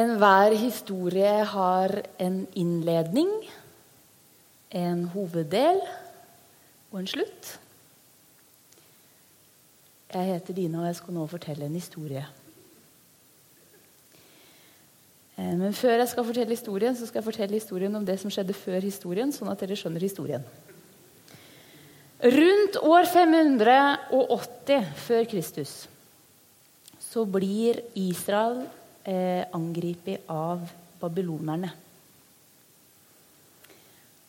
Enhver historie har en innledning, en hoveddel og en slutt. Jeg heter Dina, og jeg skal nå fortelle en historie. Eh, men før jeg skal fortelle historien, så skal jeg fortelle historien om det som skjedde før historien, sånn at dere skjønner historien. Rundt år 580 før Kristus så blir Israel eh, angrepet av babylonerne.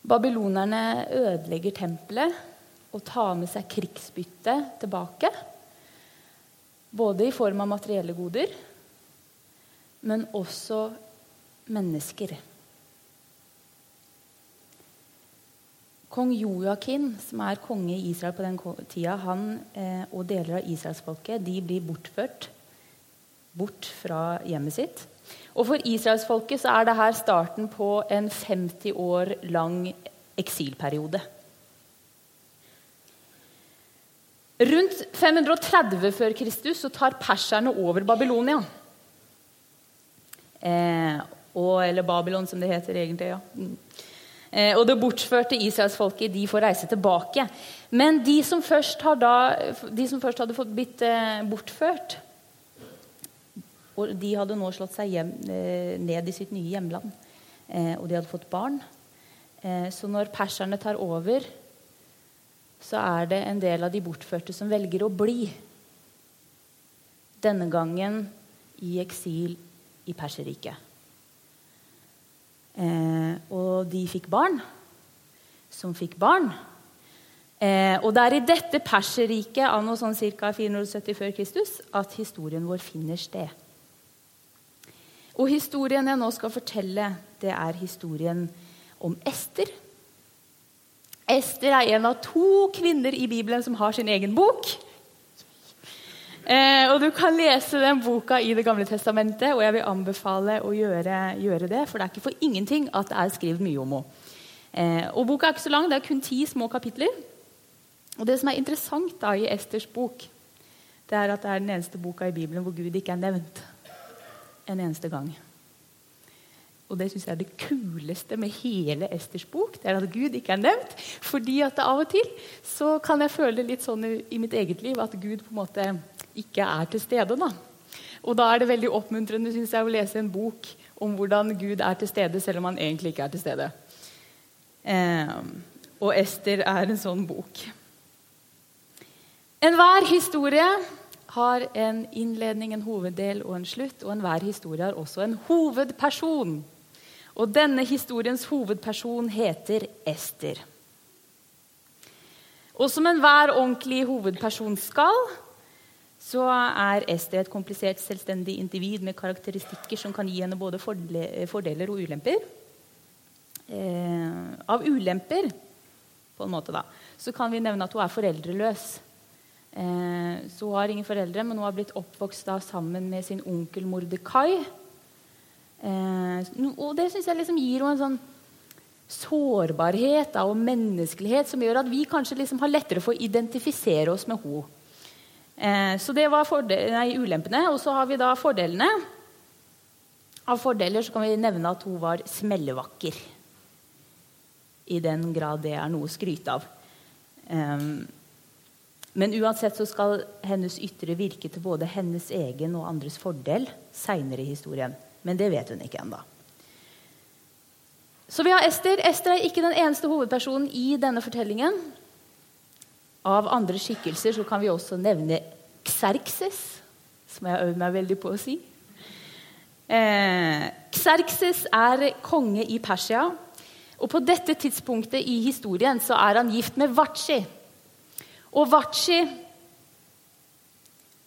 Babylonerne ødelegger tempelet og tar med seg krigsbytte tilbake. Både i form av materielle goder, men også mennesker. Kong Joakim, som er konge i Israel på den tida, han eh, og deler av israelsfolket blir bortført bort fra hjemmet sitt. Og For israelsfolket så er det her starten på en 50 år lang eksilperiode. Rundt 530 før Kristus så tar perserne over Babylonia. Eh, og, eller Babylon, som det heter egentlig. ja. Mm. Eh, og det bortførte israelsfolket de får reise tilbake. Men de som først, da, de som først hadde blitt eh, bortført, og de hadde nå slått seg hjem, eh, ned i sitt nye hjemland, eh, og de hadde fått barn. Eh, så når perserne tar over så er det en del av de bortførte som velger å bli. Denne gangen i eksil i Perserriket. Og de fikk barn som fikk barn. Eh, og det er i dette Perserriket anno sånn ca. 470 før Kristus at historien vår finner sted. Og historien jeg nå skal fortelle, det er historien om Ester Ester er en av to kvinner i Bibelen som har sin egen bok. Eh, og Du kan lese den boka i Det gamle testamentet, og jeg vil anbefale å gjøre, gjøre det. For det er ikke for ingenting at det er skrevet mye om henne. Eh, og Boka er ikke så lang, det er kun ti små kapitler. Og Det som er interessant da i Esters bok, det er at det er den eneste boka i Bibelen hvor Gud ikke er nevnt en eneste gang. Og det syns jeg er det kuleste med hele Esters bok. det er At Gud ikke er nevnt. fordi at av og til så kan jeg føle litt sånn i, mitt eget liv at Gud på en måte ikke er til stede. da. Og da er det veldig oppmuntrende synes jeg, å lese en bok om hvordan Gud er til stede, selv om han egentlig ikke er til stede. Eh, og Ester er en sånn bok. Enhver historie har en innledning, en hoveddel og en slutt. Og enhver historie har også en hovedperson. Og denne historiens hovedperson heter Ester. Og som enhver ordentlig hovedperson skal, så er Ester et komplisert, selvstendig individ med karakteristikker som kan gi henne både fordeler og ulemper. Eh, av ulemper på en måte da, så kan vi nevne at hun er foreldreløs. Eh, så hun har ingen foreldre, men hun har blitt oppvokst da, sammen med sin onkel Mordekai. Eh, og det syns jeg liksom gir henne en sånn sårbarhet da, og menneskelighet som gjør at vi kanskje liksom har lettere for å identifisere oss med henne. Eh, så det var nei, ulempene. Og så har vi da fordelene. Av fordeler så kan vi nevne at hun var smellevakker. I den grad det er noe å skryte av. Um, men uansett så skal hennes ytre virke til både hennes egen og andres fordel seinere i historien. Men det vet hun ikke ennå. Så vi har Ester. Ester er ikke den eneste hovedpersonen i denne fortellingen. Av andre skikkelser så kan vi også nevne Xerxes, som jeg har meg veldig på å si. Eh, Xerxes er konge i Persia. Og på dette tidspunktet i historien så er han gift med Vachi. Og Vachi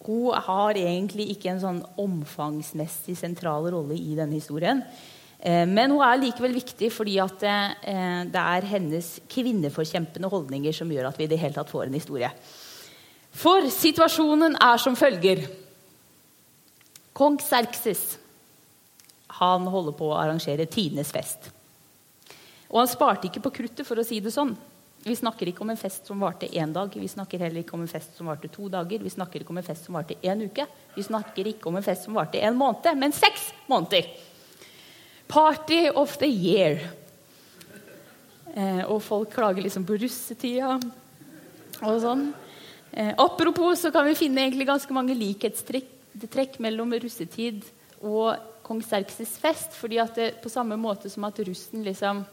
hun har egentlig ikke en sånn omfangsmessig sentral rolle i denne historien. Eh, men hun er likevel viktig fordi eh, det er hennes kvinneforkjempende holdninger som gjør at vi i det hele tatt får en historie. For situasjonen er som følger. Kong Serkses han holder på å arrangere tidenes fest. Og han sparte ikke på kruttet, for å si det sånn. Vi snakker ikke om en fest som varte én dag, vi snakker heller ikke om en fest som varte to dager, vi snakker ikke om en fest som varte én uke, vi snakker ikke om en fest som varte en måned, men seks måneder. 'Party of the year'. Eh, og folk klager liksom på russetida og sånn. Eh, apropos så kan vi finne egentlig ganske mange likhetstrekk mellom russetid og kong Serkses fest. fordi at det, På samme måte som at russen liksom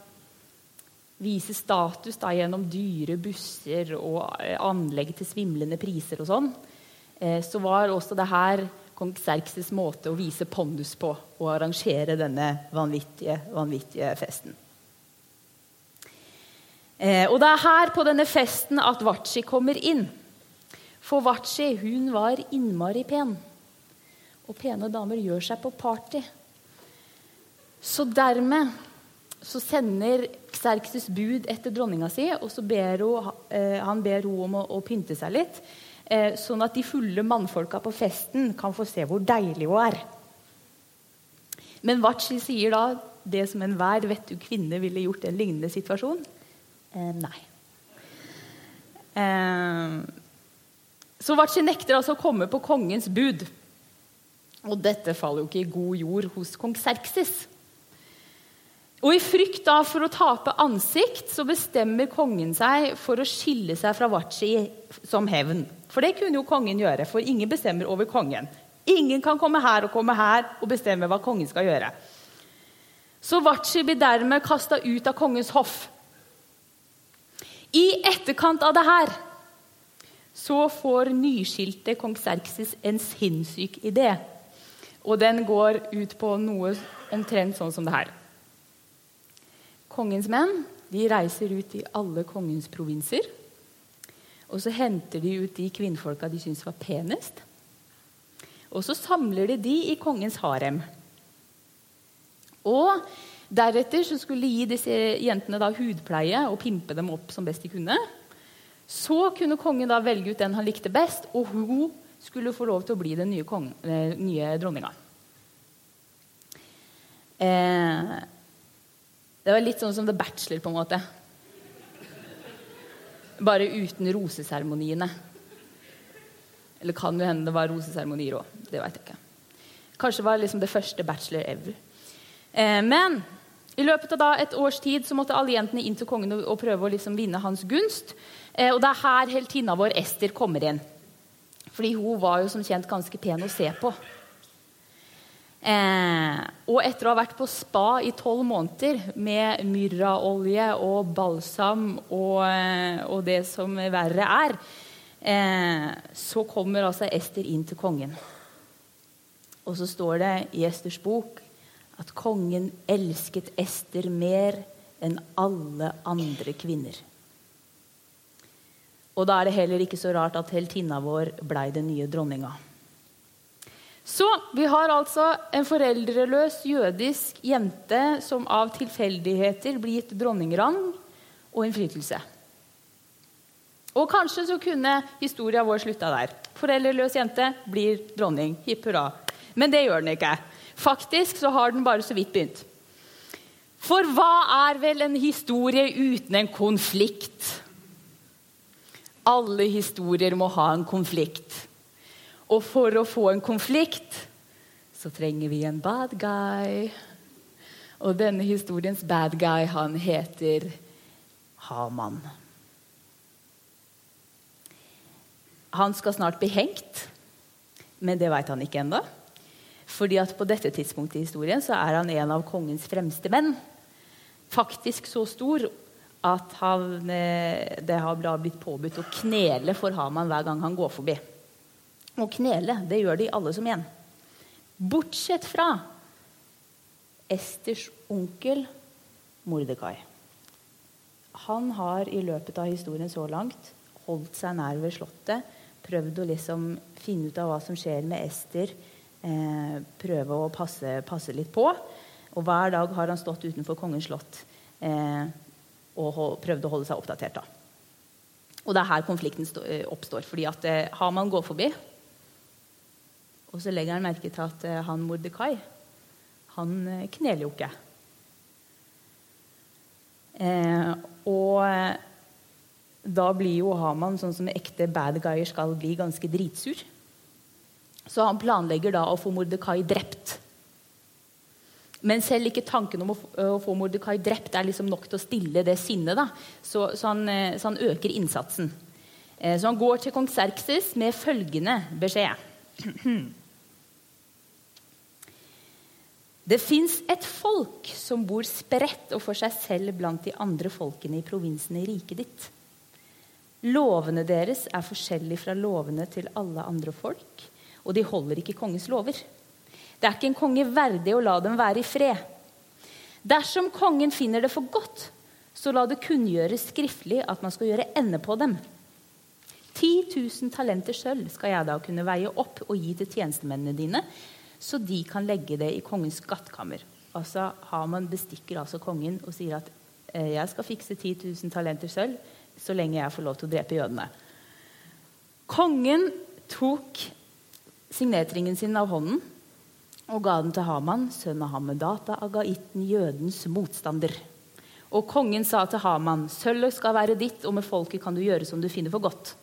viser status da, gjennom dyre busser og eh, anlegg til svimlende priser og sånn, eh, så var også det her kong Serkses måte å vise pondus på og arrangere denne vanvittige, vanvittige festen. Eh, og det er her på denne festen at Vachi kommer inn. For Vachi hun var innmari pen. Og pene damer gjør seg på party. Så dermed så sender Xerxes bud etter dronninga si, og så ber hun, eh, han ber hun om å, å pynte seg litt. Eh, sånn at de fulle mannfolka på festen kan få se hvor deilig hun er. Men Vachi sier da det som enhver vettug kvinne ville gjort i en lignende situasjon. Eh, nei. Eh, så Vachi nekter altså å komme på kongens bud. Og dette faller jo ikke i god jord hos kong Serksis. Og I frykt da for å tape ansikt så bestemmer kongen seg for å skille seg fra Vachi som hevn. For det kunne jo kongen gjøre, for ingen bestemmer over kongen. Ingen kan komme her og komme her og bestemme hva kongen skal gjøre. Så Vachi blir dermed kasta ut av kongens hoff. I etterkant av det her så får nyskilte kong Serksis en sinnssyk idé. Og den går ut på noe omtrent sånn som det her. Kongens menn de reiser ut i alle kongens provinser. Og så henter de ut de kvinnfolka de syns var penest. Og så samler de de i kongens harem. Og Deretter så skulle de gi disse jentene da hudpleie og pimpe dem opp som best de kunne. Så kunne kongen da velge ut den han likte best, og hun skulle få lov til å bli den nye, kongen, eh, nye dronninga. Eh, det var litt sånn som The Bachelor, på en måte. Bare uten roseseremoniene. Eller kan jo hende det var roseseremonier òg. Det veit jeg ikke. Kanskje var det liksom det første Bachelor ever. Eh, men i løpet av et års tid så måtte alle jentene inn til kongen og, prøve å liksom vinne hans gunst. Eh, og det er her heltinna vår Ester kommer inn. Fordi hun var jo som kjent ganske pen å se på. Eh, og etter å ha vært på spa i tolv måneder med myrraolje og balsam og, eh, og, det som verre er, eh, så kommer altså Ester inn til kongen. Og så står det i Esters bok at kongen elsket Ester mer enn alle andre kvinner. Og da er det heller ikke så rart at heltinna vår blei den nye dronninga. Så vi har altså en foreldreløs jødisk jente som av tilfeldigheter blir gitt dronningrang og innflytelse. Og kanskje så kunne historia vår slutta der. Foreldreløs jente blir dronning. Hipp hurra. Men det gjør den ikke. Faktisk så har den bare så vidt begynt. For hva er vel en historie uten en konflikt? Alle historier må ha en konflikt. Og for å få en konflikt så trenger vi en bad guy. Og denne historiens bad guy, han heter Haman. Han skal snart bli hengt, men det veit han ikke ennå. Fordi at på dette tidspunktet i historien så er han en av kongens fremste menn. Faktisk så stor at han, eh, det har blitt påbudt å knele for Haman hver gang han går forbi. Og knele, det gjør de alle som en. Bortsett fra Esters onkel Mordekai. Han har i løpet av historien så langt holdt seg nær ved slottet, prøvd å liksom finne ut av hva som skjer med Ester eh, prøve å passe, passe, litt på. Og hver dag har han stått utenfor kongens slott eh, og prøvd å holde seg oppdatert. da. Og det er her konflikten eh, oppstår. fordi at eh, Haman går forbi, og så legger han merke til at eh, han Mordekai han eh, kneler jo ikke. Eh, og da blir jo Haman, sånn som ekte bad guyer skal bli, ganske dritsur. Så han planlegger da å få Mordekai drept. Men selv ikke tanken om å, få Mordekai drept er liksom nok til å stille det sinnet. da. Så, så, han, eh, så, han, øker innsatsen. Eh, så han går til kong Serkses med følgende beskjed. Det fins et folk som bor spredt og for seg selv blant de andre folkene i provinsen i riket ditt. Lovene deres er forskjellige fra lovene til alle andre folk, og de holder ikke kongens lover. Det er ikke en konge verdig å la dem være i fred. Dersom kongen finner det for godt, så la det kunngjøres skriftlig at man skal gjøre ende på dem. 10 000 talenter sølv skal jeg da kunne veie opp og gi til tjenestemennene dine, så de kan legge det i kongens skattkammer. Altså Haman bestikker altså kongen og sier at eh, jeg skal fikse 10 000 talenter sølv så lenge jeg får lov til å drepe jødene. Kongen tok signetringen sin av hånden og ga den til Haman, sønn av Hamedata, agaitten, jødens motstander. Og kongen sa til Haman, sølvet skal være ditt, og med folket kan du gjøre som du finner for godt.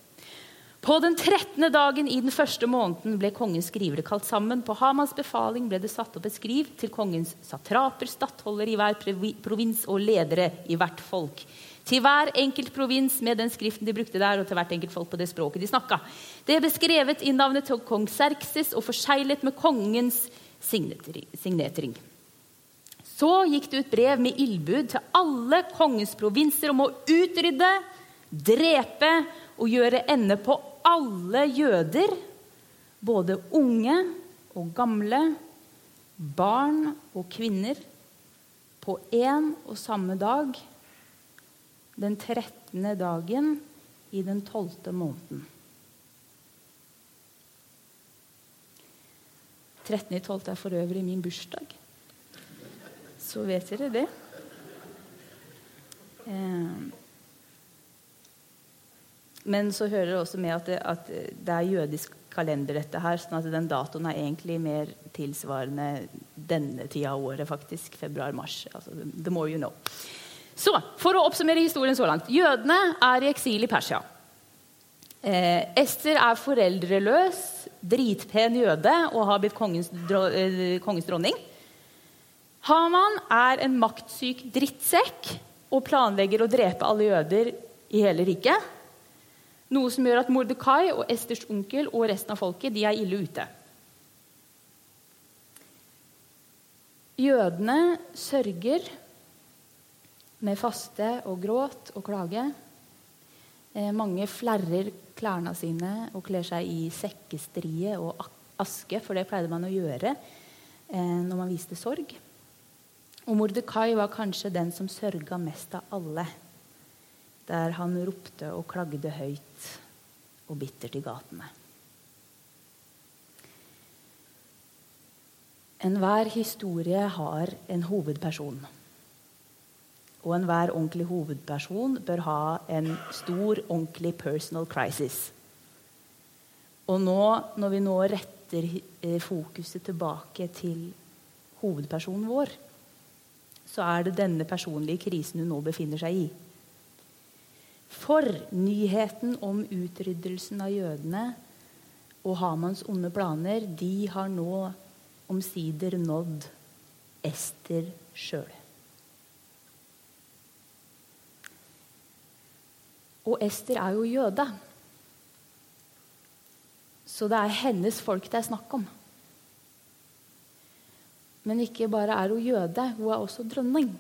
På den 13. dagen i den første måneden ble kongens skrivere kalt sammen. På Hamans befaling ble det satt opp et skriv til kongens satraper, stattholdere i hver provins og ledere i hvert folk. Til hver enkelt provins med den skriften de brukte der, og til hvert enkelt folk på det språket de snakka. Det ble skrevet i navnet til kong Serkses og forseglet med kongens signetring. Så gikk det ut brev med ildbud til alle kongens provinser om å utrydde, drepe og gjøre ende på alle jøder, både unge og gamle, barn og kvinner, på én og samme dag, den 13. dagen i den tolvte måneden. 13.12. er for øvrig min bursdag. Så vet dere det. Eh, men så hører det også med at det, at det, er jødisk kalender, dette her, sånn at den datoen er egentlig mer tilsvarende denne tida av året, faktisk. Februar-mars. Altså, the more you know. Så, For å oppsummere historien så langt. Jødene er i eksil i Persia. Eh, Ester er foreldreløs dritpen jøde og har blitt kongens, eh, kongens dronning. Haman er en maktsyk drittsekk og planlegger å drepe alle jøder i hele riket. Noe som gjør at Mordekai og Esters onkel og resten av folket de er ille ute. Jødene sørger med faste og gråt og klage. Eh, mange flerrer klærne sine og kler seg i sekkestrie og aske, for det pleide man å gjøre eh, når man viste sorg. Og Mordekai var kanskje den som sørga mest av alle, der han ropte og klagde høyt og bittert i gatene. Enhver historie har en hovedperson. Og enhver ordentlig hovedperson bør ha en stor, ordentlig personal crisis. Og nå, når vi nå retter eh, fokuset tilbake til hovedpersonen vår, så er det denne personlige krisen hun nå befinner seg i. For nyheten om utryddelsen av jødene og Hamans onde planer, de har nå omsider nådd Ester sjøl. Og Ester er jo jøde. Så det er hennes folk det er snakk om. Men ikke bare er hun jøde, hun er også dronning.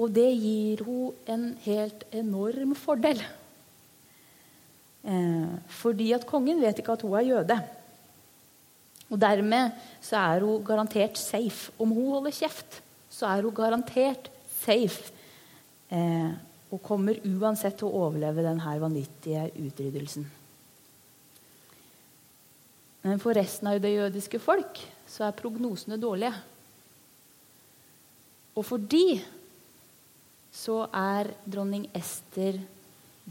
Og det gir hun en helt enorm fordel. Eh, fordi at kongen vet ikke at hun er jøde. Og dermed så er hun garantert safe. Om hun holder kjeft, så er hun garantert safe. Eh, og kommer uansett til å overleve denne vanvittige utryddelsen. Men for resten av det jødiske folk så er prognosene dårlige. Og for de så er dronning Ester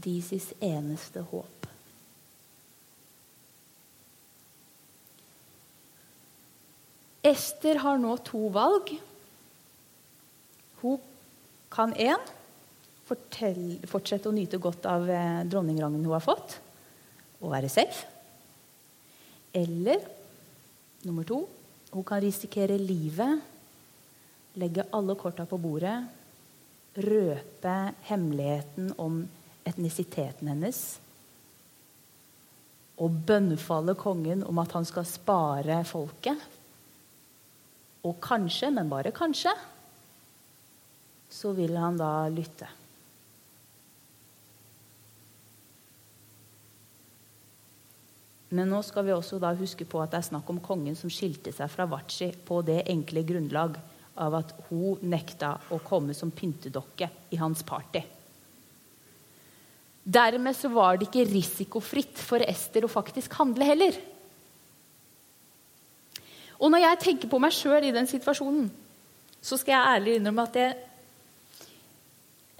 Disis eneste håp. Ester har nå to valg. Hun kan én fortsette å nyte godt av eh, dronningrangen hun har fått, og være safe. Eller nummer to hun kan risikere livet legge alle korta på bordet, røpe hemmeligheten om etnisiteten hennes og bønnfalle kongen om at han skal spare folket. Og kanskje, men bare kanskje, så vil han da lytte. Men nå skal vi også da huske på at det er snakk om kongen som skilte seg fra Vachi på det enkle grunnlag av at hun nekta å komme som pyntedokke i hans party. Dermed så var det ikke risikofritt for Ester å faktisk handle heller. Og når jeg tenker på meg sjøl i den situasjonen, så skal jeg ærlig innrømme at jeg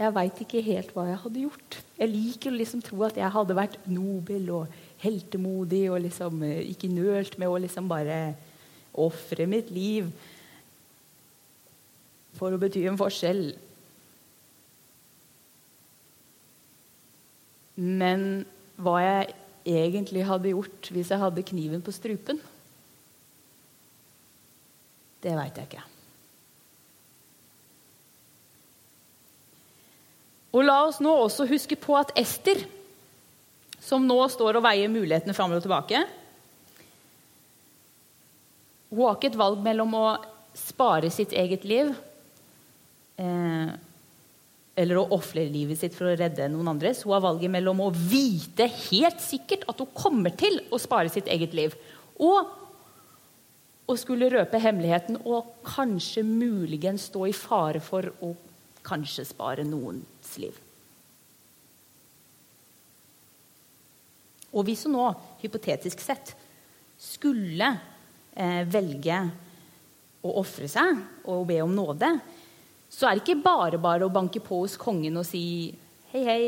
jeg veit ikke helt hva jeg hadde gjort. Jeg liker å liksom tro at jeg hadde vært nobel og heltemodig og liksom eh, ikke nølt med å liksom bare ofre mitt liv for å bety en forskjell. Men hva jeg egentlig hadde gjort hvis jeg hadde kniven på strupen, det veit jeg ikke. Og la oss nå også huske på at Ester, som nå står og veier mulighetene fram og tilbake Hun har ikke et valg mellom å spare sitt eget liv eh, eller å ofre livet sitt for å redde noen andres. Hun har valget mellom å vite helt sikkert at hun kommer til å spare sitt eget liv, og å skulle røpe hemmeligheten og kanskje muligens stå i fare for å kanskje spare noens liv. Og hvis hun nå, hypotetisk sett, skulle eh, velge å ofre seg og be om nåde, så er det ikke bare bare å banke på hos kongen og si hei, hei,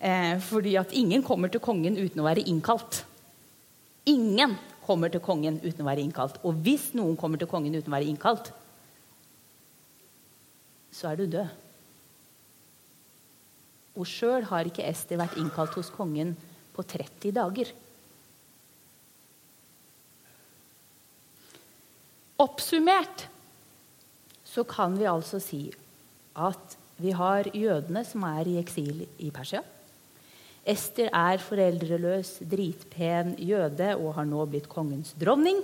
eh, fordi at ingen kommer til kongen uten å være innkalt. Ingen kommer til kongen uten å være innkalt. Og hvis noen kommer til kongen uten å være innkalt, så er du død. Og sjøl har ikke Ester vært innkalt hos kongen på 30 dager. Oppsummert så kan vi altså si at vi har jødene som er i eksil i Persia. Ester er foreldreløs, dritpen jøde og har nå blitt kongens dronning.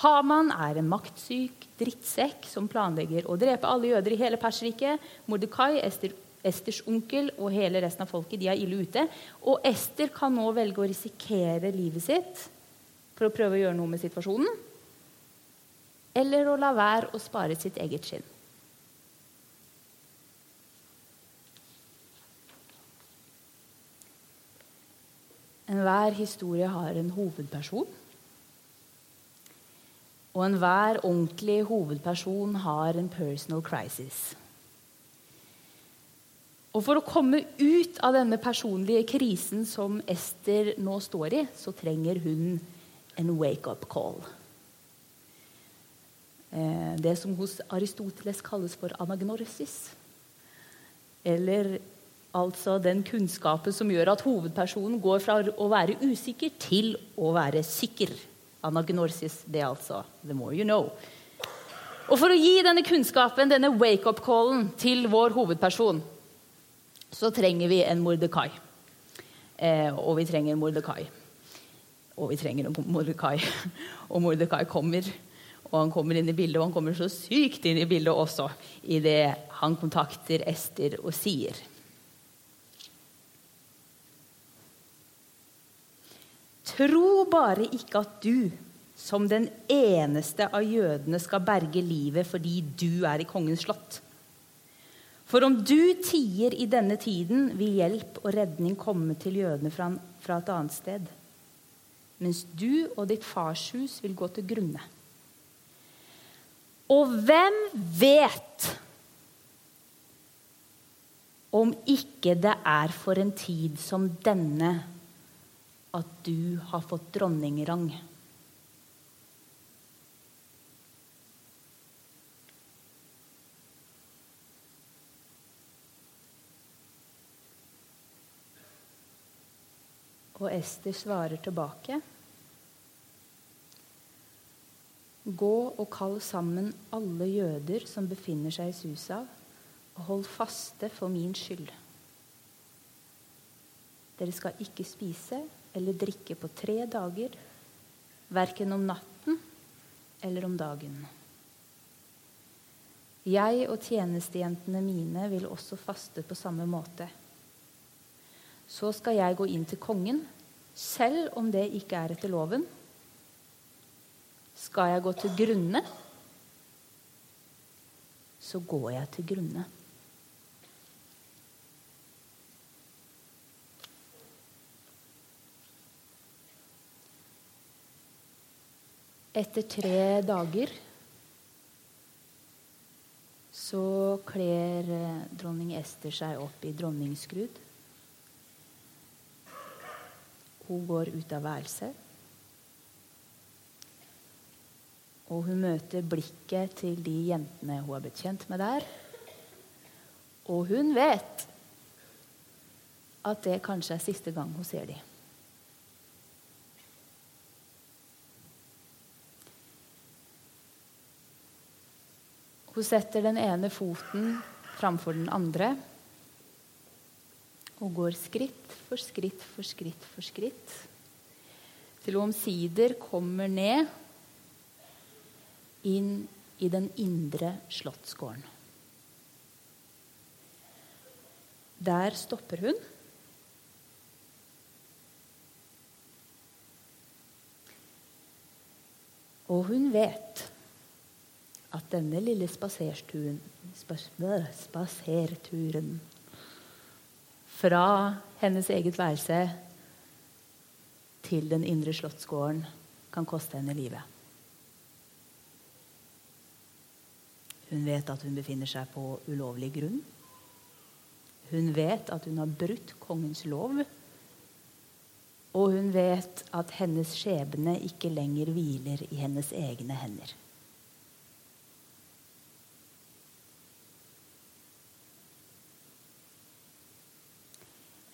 Haman er en maktsyk drittsekk som planlegger å drepe alle jøder i hele Persriket. Mordekai, Ester, Esters onkel og hele resten av folket de er ille ute. Og Ester kan nå velge å risikere livet sitt for å prøve å gjøre noe med situasjonen. Eller å la være å spare sitt eget skinn. Enhver historie har en hovedperson. Og enhver ordentlig hovedperson har en personal crisis. Og For å komme ut av denne personlige krisen som Ester nå står i, så trenger hun en wake-up call. Eh, det som hos Aristoteles kalles for anagnorsis. Eller altså den kunnskapen som gjør at hovedpersonen går fra å være usikker til å være sikker. Anagnorsis, det er altså the more you know. Og For å gi denne kunnskapen, denne wake-up-callen, til vår hovedperson, så trenger vi en Mordekai. Eh, og vi trenger Mordekai. Og vi trenger en Mordekai. Og Mordekai kommer. Og han kommer inn i bildet, og han kommer så sykt inn i bildet også idet han kontakter Ester og sier Tro bare ikke at du, som den eneste av jødene, skal berge livet fordi du er i kongens slott. For om du tier i denne tiden, vil hjelp og redning komme til jødene fra, fra et annet sted. Mens du og ditt farshus vil gå til grunne. Og hvem vet om ikke det er for en tid som denne at du har fått dronningrang. Og Ester svarer tilbake. Gå og kall sammen alle jøder som befinner seg i Susa, og hold faste for min skyld. Dere skal ikke spise eller drikke på tre dager, verken om natten eller om dagen. Jeg og tjenestejentene mine vil også faste på samme måte. Så skal jeg gå inn til kongen, selv om det ikke er etter loven. Skal jeg gå til grunne, så går jeg til grunne. Etter tre dager så kler eh, dronning Ester seg opp i dronningskrud. Hun går ut av værelset. Og hun møter blikket til de jentene hun har blitt kjent med der. Og hun vet at det kanskje er siste gang hun ser dem. Hun setter den ene foten framfor den andre og går skritt for skritt for skritt for skritt til hun omsider kommer ned inn i den indre slottsgården. Der stopper hun. Og hun vet at denne lille spaserturen, spaserturen fra hennes eget værelse til den indre slottsgården kan koste henne livet. Hun vet at hun befinner seg på ulovlig grunn. Hun vet at hun har brutt kongens lov. Og hun vet at hennes skjebne ikke lenger hviler i hennes egne hender.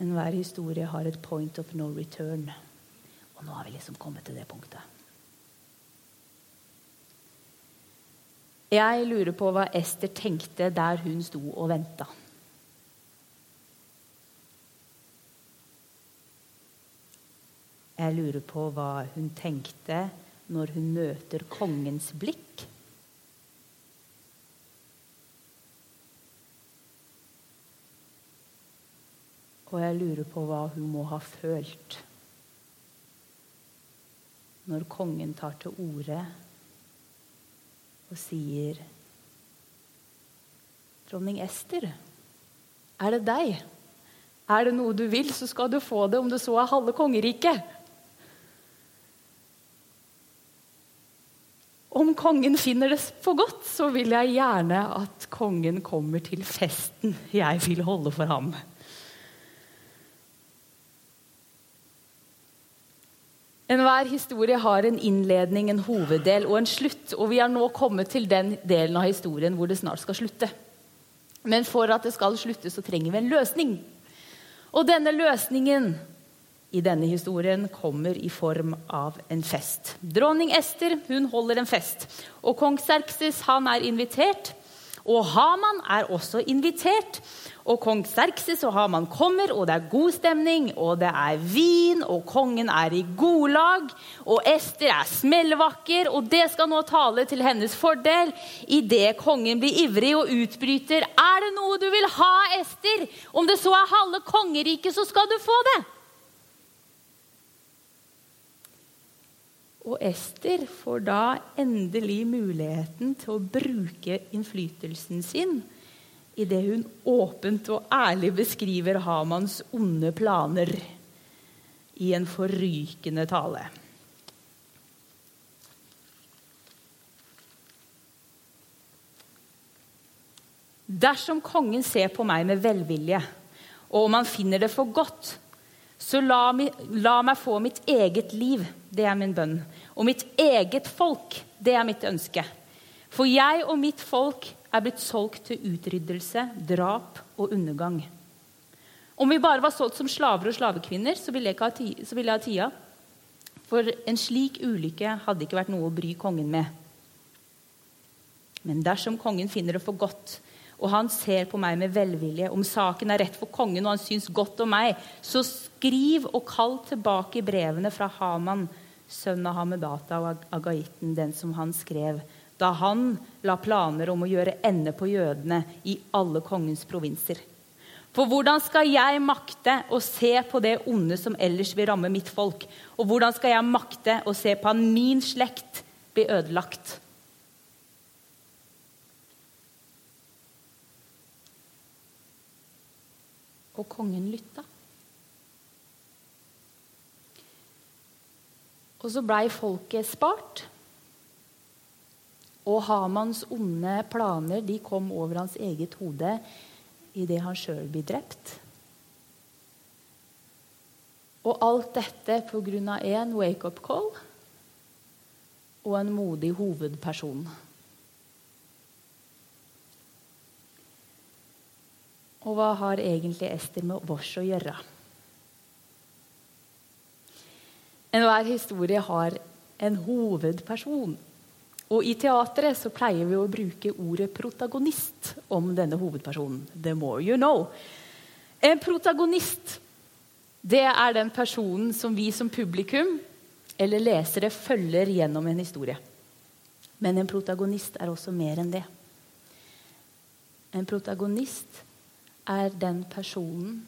Enhver historie har et point of no return. Og nå har vi liksom kommet til det punktet. Jeg lurer på hva Ester tenkte der hun sto og venta. Jeg lurer på hva hun tenkte når hun møter kongens blikk. Og jeg lurer på hva hun må ha følt når kongen tar til orde og sier Dronning Ester, er det deg? Er det noe du vil, så skal du få det, om det så er halve kongeriket. Om kongen finner det for godt, så vil jeg gjerne at kongen kommer til festen jeg vil holde for ham. Enhver historie har en innledning, en hoveddel og en slutt. Og vi har nå kommet til den delen av historien hvor det snart skal slutte. Men for at det skal slutte, så trenger vi en løsning. Og denne løsningen i denne historien kommer i form av en fest. Dronning Ester hun holder en fest, og kong Serkses han er invitert. Og Haman er også invitert. Og kong Serkses og Haman kommer, og det er god stemning, og det er vin, og kongen er i godlag, og Ester er smellvakker, og det skal nå tale til hennes fordel idet kongen blir ivrig og utbryter Er det noe du vil ha, Ester? Om det så er halve kongeriket, så skal du få det. Og Ester får da endelig muligheten til å bruke innflytelsen sin idet hun åpent og ærlig beskriver Hamans onde planer i en forrykende tale. Dersom kongen ser på meg med velvilje, og om han finner det for godt, så la, la, meg få mitt eget liv. Det er min bønn. Og mitt eget folk. Det er mitt ønske. For jeg og mitt folk er blitt solgt til utryddelse, drap og undergang. Om vi bare var solgt som slaver og slavekvinner, så ville jeg, ha tida. For en slik ulykke hadde ikke vært noe å bry kongen med. Men dersom kongen finner det for godt, og han ser på meg med velvilje, om saken er rett for kongen og han syns godt om meg, så skriv og kall tilbake brevene fra Haman, sønn av Hamedata og Agaitten, den som han skrev, da han la planer om å gjøre ende på jødene i alle kongens provinser. For hvordan skal jeg makte å se på det onde som ellers vil ramme mitt folk? Og hvordan skal jeg makte å se på at min slekt blir ødelagt? Og kongen lytta. Og så blei folket spart. Og Hamans onde planer de kom over hans eget hode idet han sjøl blir drept. Og alt dette pga. én wake-up call og en modig hovedperson. Og hva har egentlig Ester med oss å gjøre? Enhver historie har en hovedperson. Og i teatret så pleier vi å bruke ordet 'protagonist' om denne hovedpersonen. The more you know. En protagonist det er den personen som vi som publikum eller lesere følger gjennom en historie. Men en protagonist er også mer enn det. En protagonist er den personen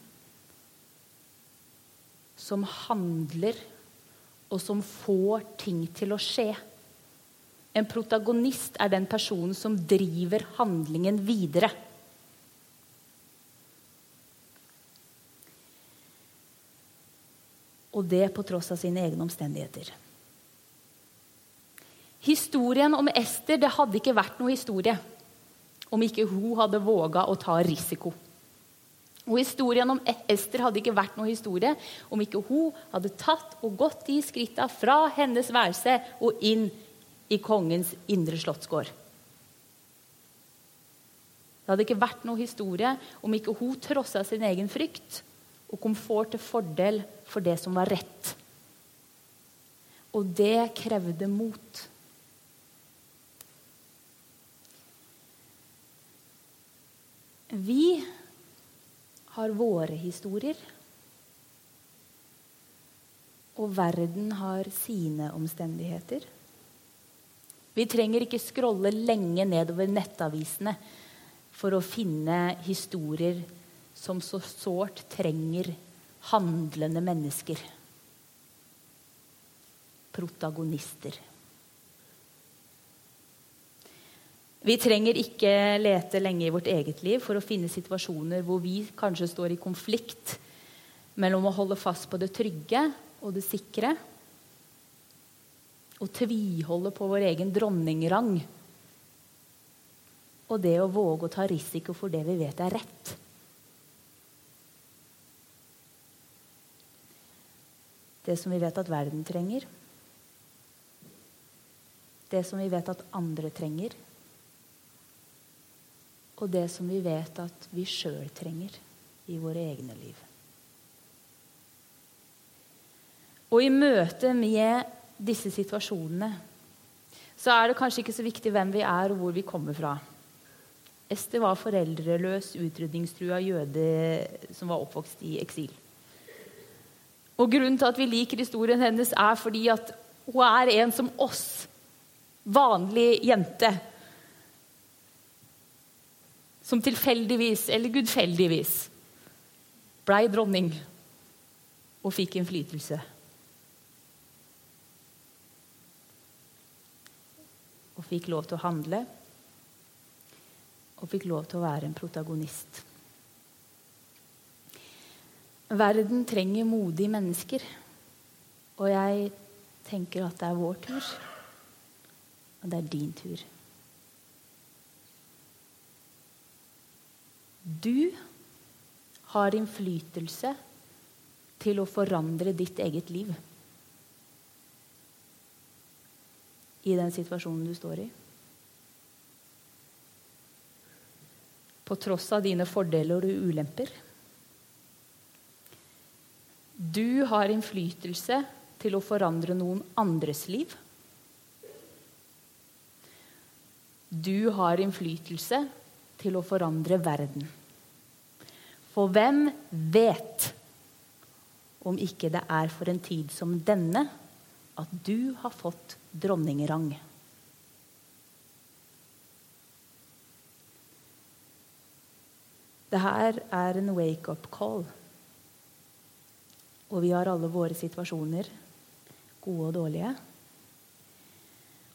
som handler, og som får ting til å skje. En protagonist er den personen som driver handlingen videre. Og det på tross av sine egne omstendigheter. Historien om Ester det hadde ikke vært noe historie om ikke hun hadde våga å ta risiko. Og Historien om Ester hadde ikke vært noe historie om ikke hun hadde tatt og gått de skrittene fra hennes værelse og inn i kongens indre slottsgård. Det hadde ikke vært noe historie om ikke hun trossa sin egen frykt og komfort til fordel for det som var rett. Og det krevde mot. Vi har våre historier. Og verden har sine omstendigheter. Vi trenger ikke scrolle lenge nedover nettavisene for å finne historier som så sårt trenger handlende mennesker. Protagonister. Vi trenger ikke lete lenge i vårt eget liv for å finne situasjoner hvor vi kanskje står i konflikt mellom å holde fast på det trygge og det sikre og tviholde på vår egen dronningrang og det å våge å ta risiko for det vi vet er rett. Det som vi vet at verden trenger. Det som vi vet at andre trenger og det som vi vet at vi sjøl trenger i våre egne liv. Og i møte med disse situasjonene så er det kanskje ikke så viktig hvem vi er og hvor vi kommer fra. Ester var foreldreløs, utrydningstrua jøde som var oppvokst i eksil. Og Grunnen til at vi liker historien hennes, er fordi at hun er en som oss. Vanlig jente som tilfeldigvis eller gudfeldigvis blei dronning og fikk innflytelse. Og fikk lov til å handle og fikk lov til å være en protagonist. Verden trenger modige mennesker, og jeg tenker at det er vår tur. Og det er din tur. Du har innflytelse til å forandre ditt eget liv. I den situasjonen du står i. På tross av dine fordeler og ulemper. Du har innflytelse til å forandre noen andres liv. du har innflytelse til å forandre verden. For hvem vet om ikke det er for en tid som denne at du har fått dronningrang? Det her er en wake-up call. Og vi har alle våre situasjoner, gode og dårlige.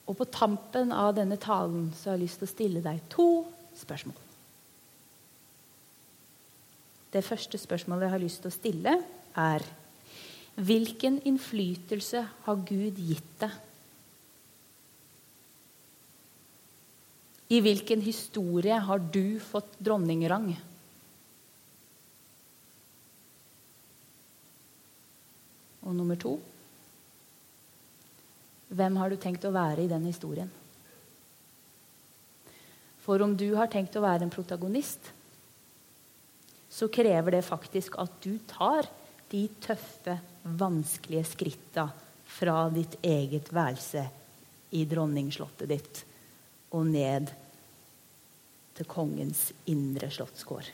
Og på tampen av denne talen så har jeg lyst til å stille deg to spørsmål. Det første spørsmålet jeg har lyst til å stille, er Hvilken innflytelse har Gud gitt deg? I hvilken historie har du fått dronningrang? Og nummer to hvem har du tenkt å være i den historien? For om du har tenkt å være en protagonist, så krever det faktisk at du tar de tøffe, vanskelige skritta fra ditt eget værelse i dronningslottet ditt og ned til kongens indre slottsgård.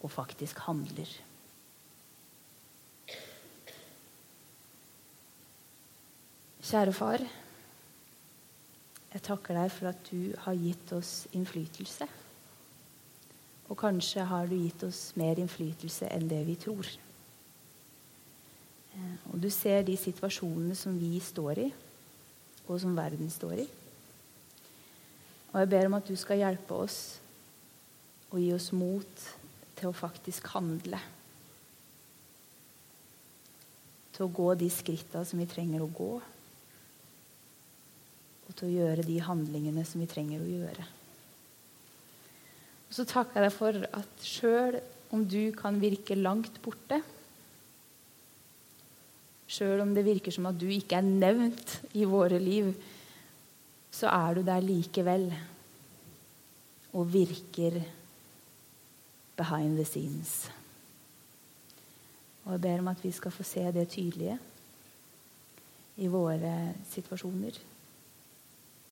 Og faktisk handler. Kjære far. Jeg takker deg for at du har gitt oss innflytelse. Og kanskje har du gitt oss mer innflytelse enn det vi tror. Eh, og du ser de situasjonene som vi står i, og som verden står i. Og jeg ber om at du skal hjelpe oss og gi oss mot til å faktisk handle. Til å gå de skritta som vi trenger å gå og til å gjøre de handlingene som vi trenger å gjøre. Og så takker jeg deg for at sjøl om du kan virke langt borte, sjøl om det virker som at du ikke er nevnt i våre liv, så er du der likevel og virker behind the scenes. Og jeg ber om at vi skal få se det tydelige i våre situasjoner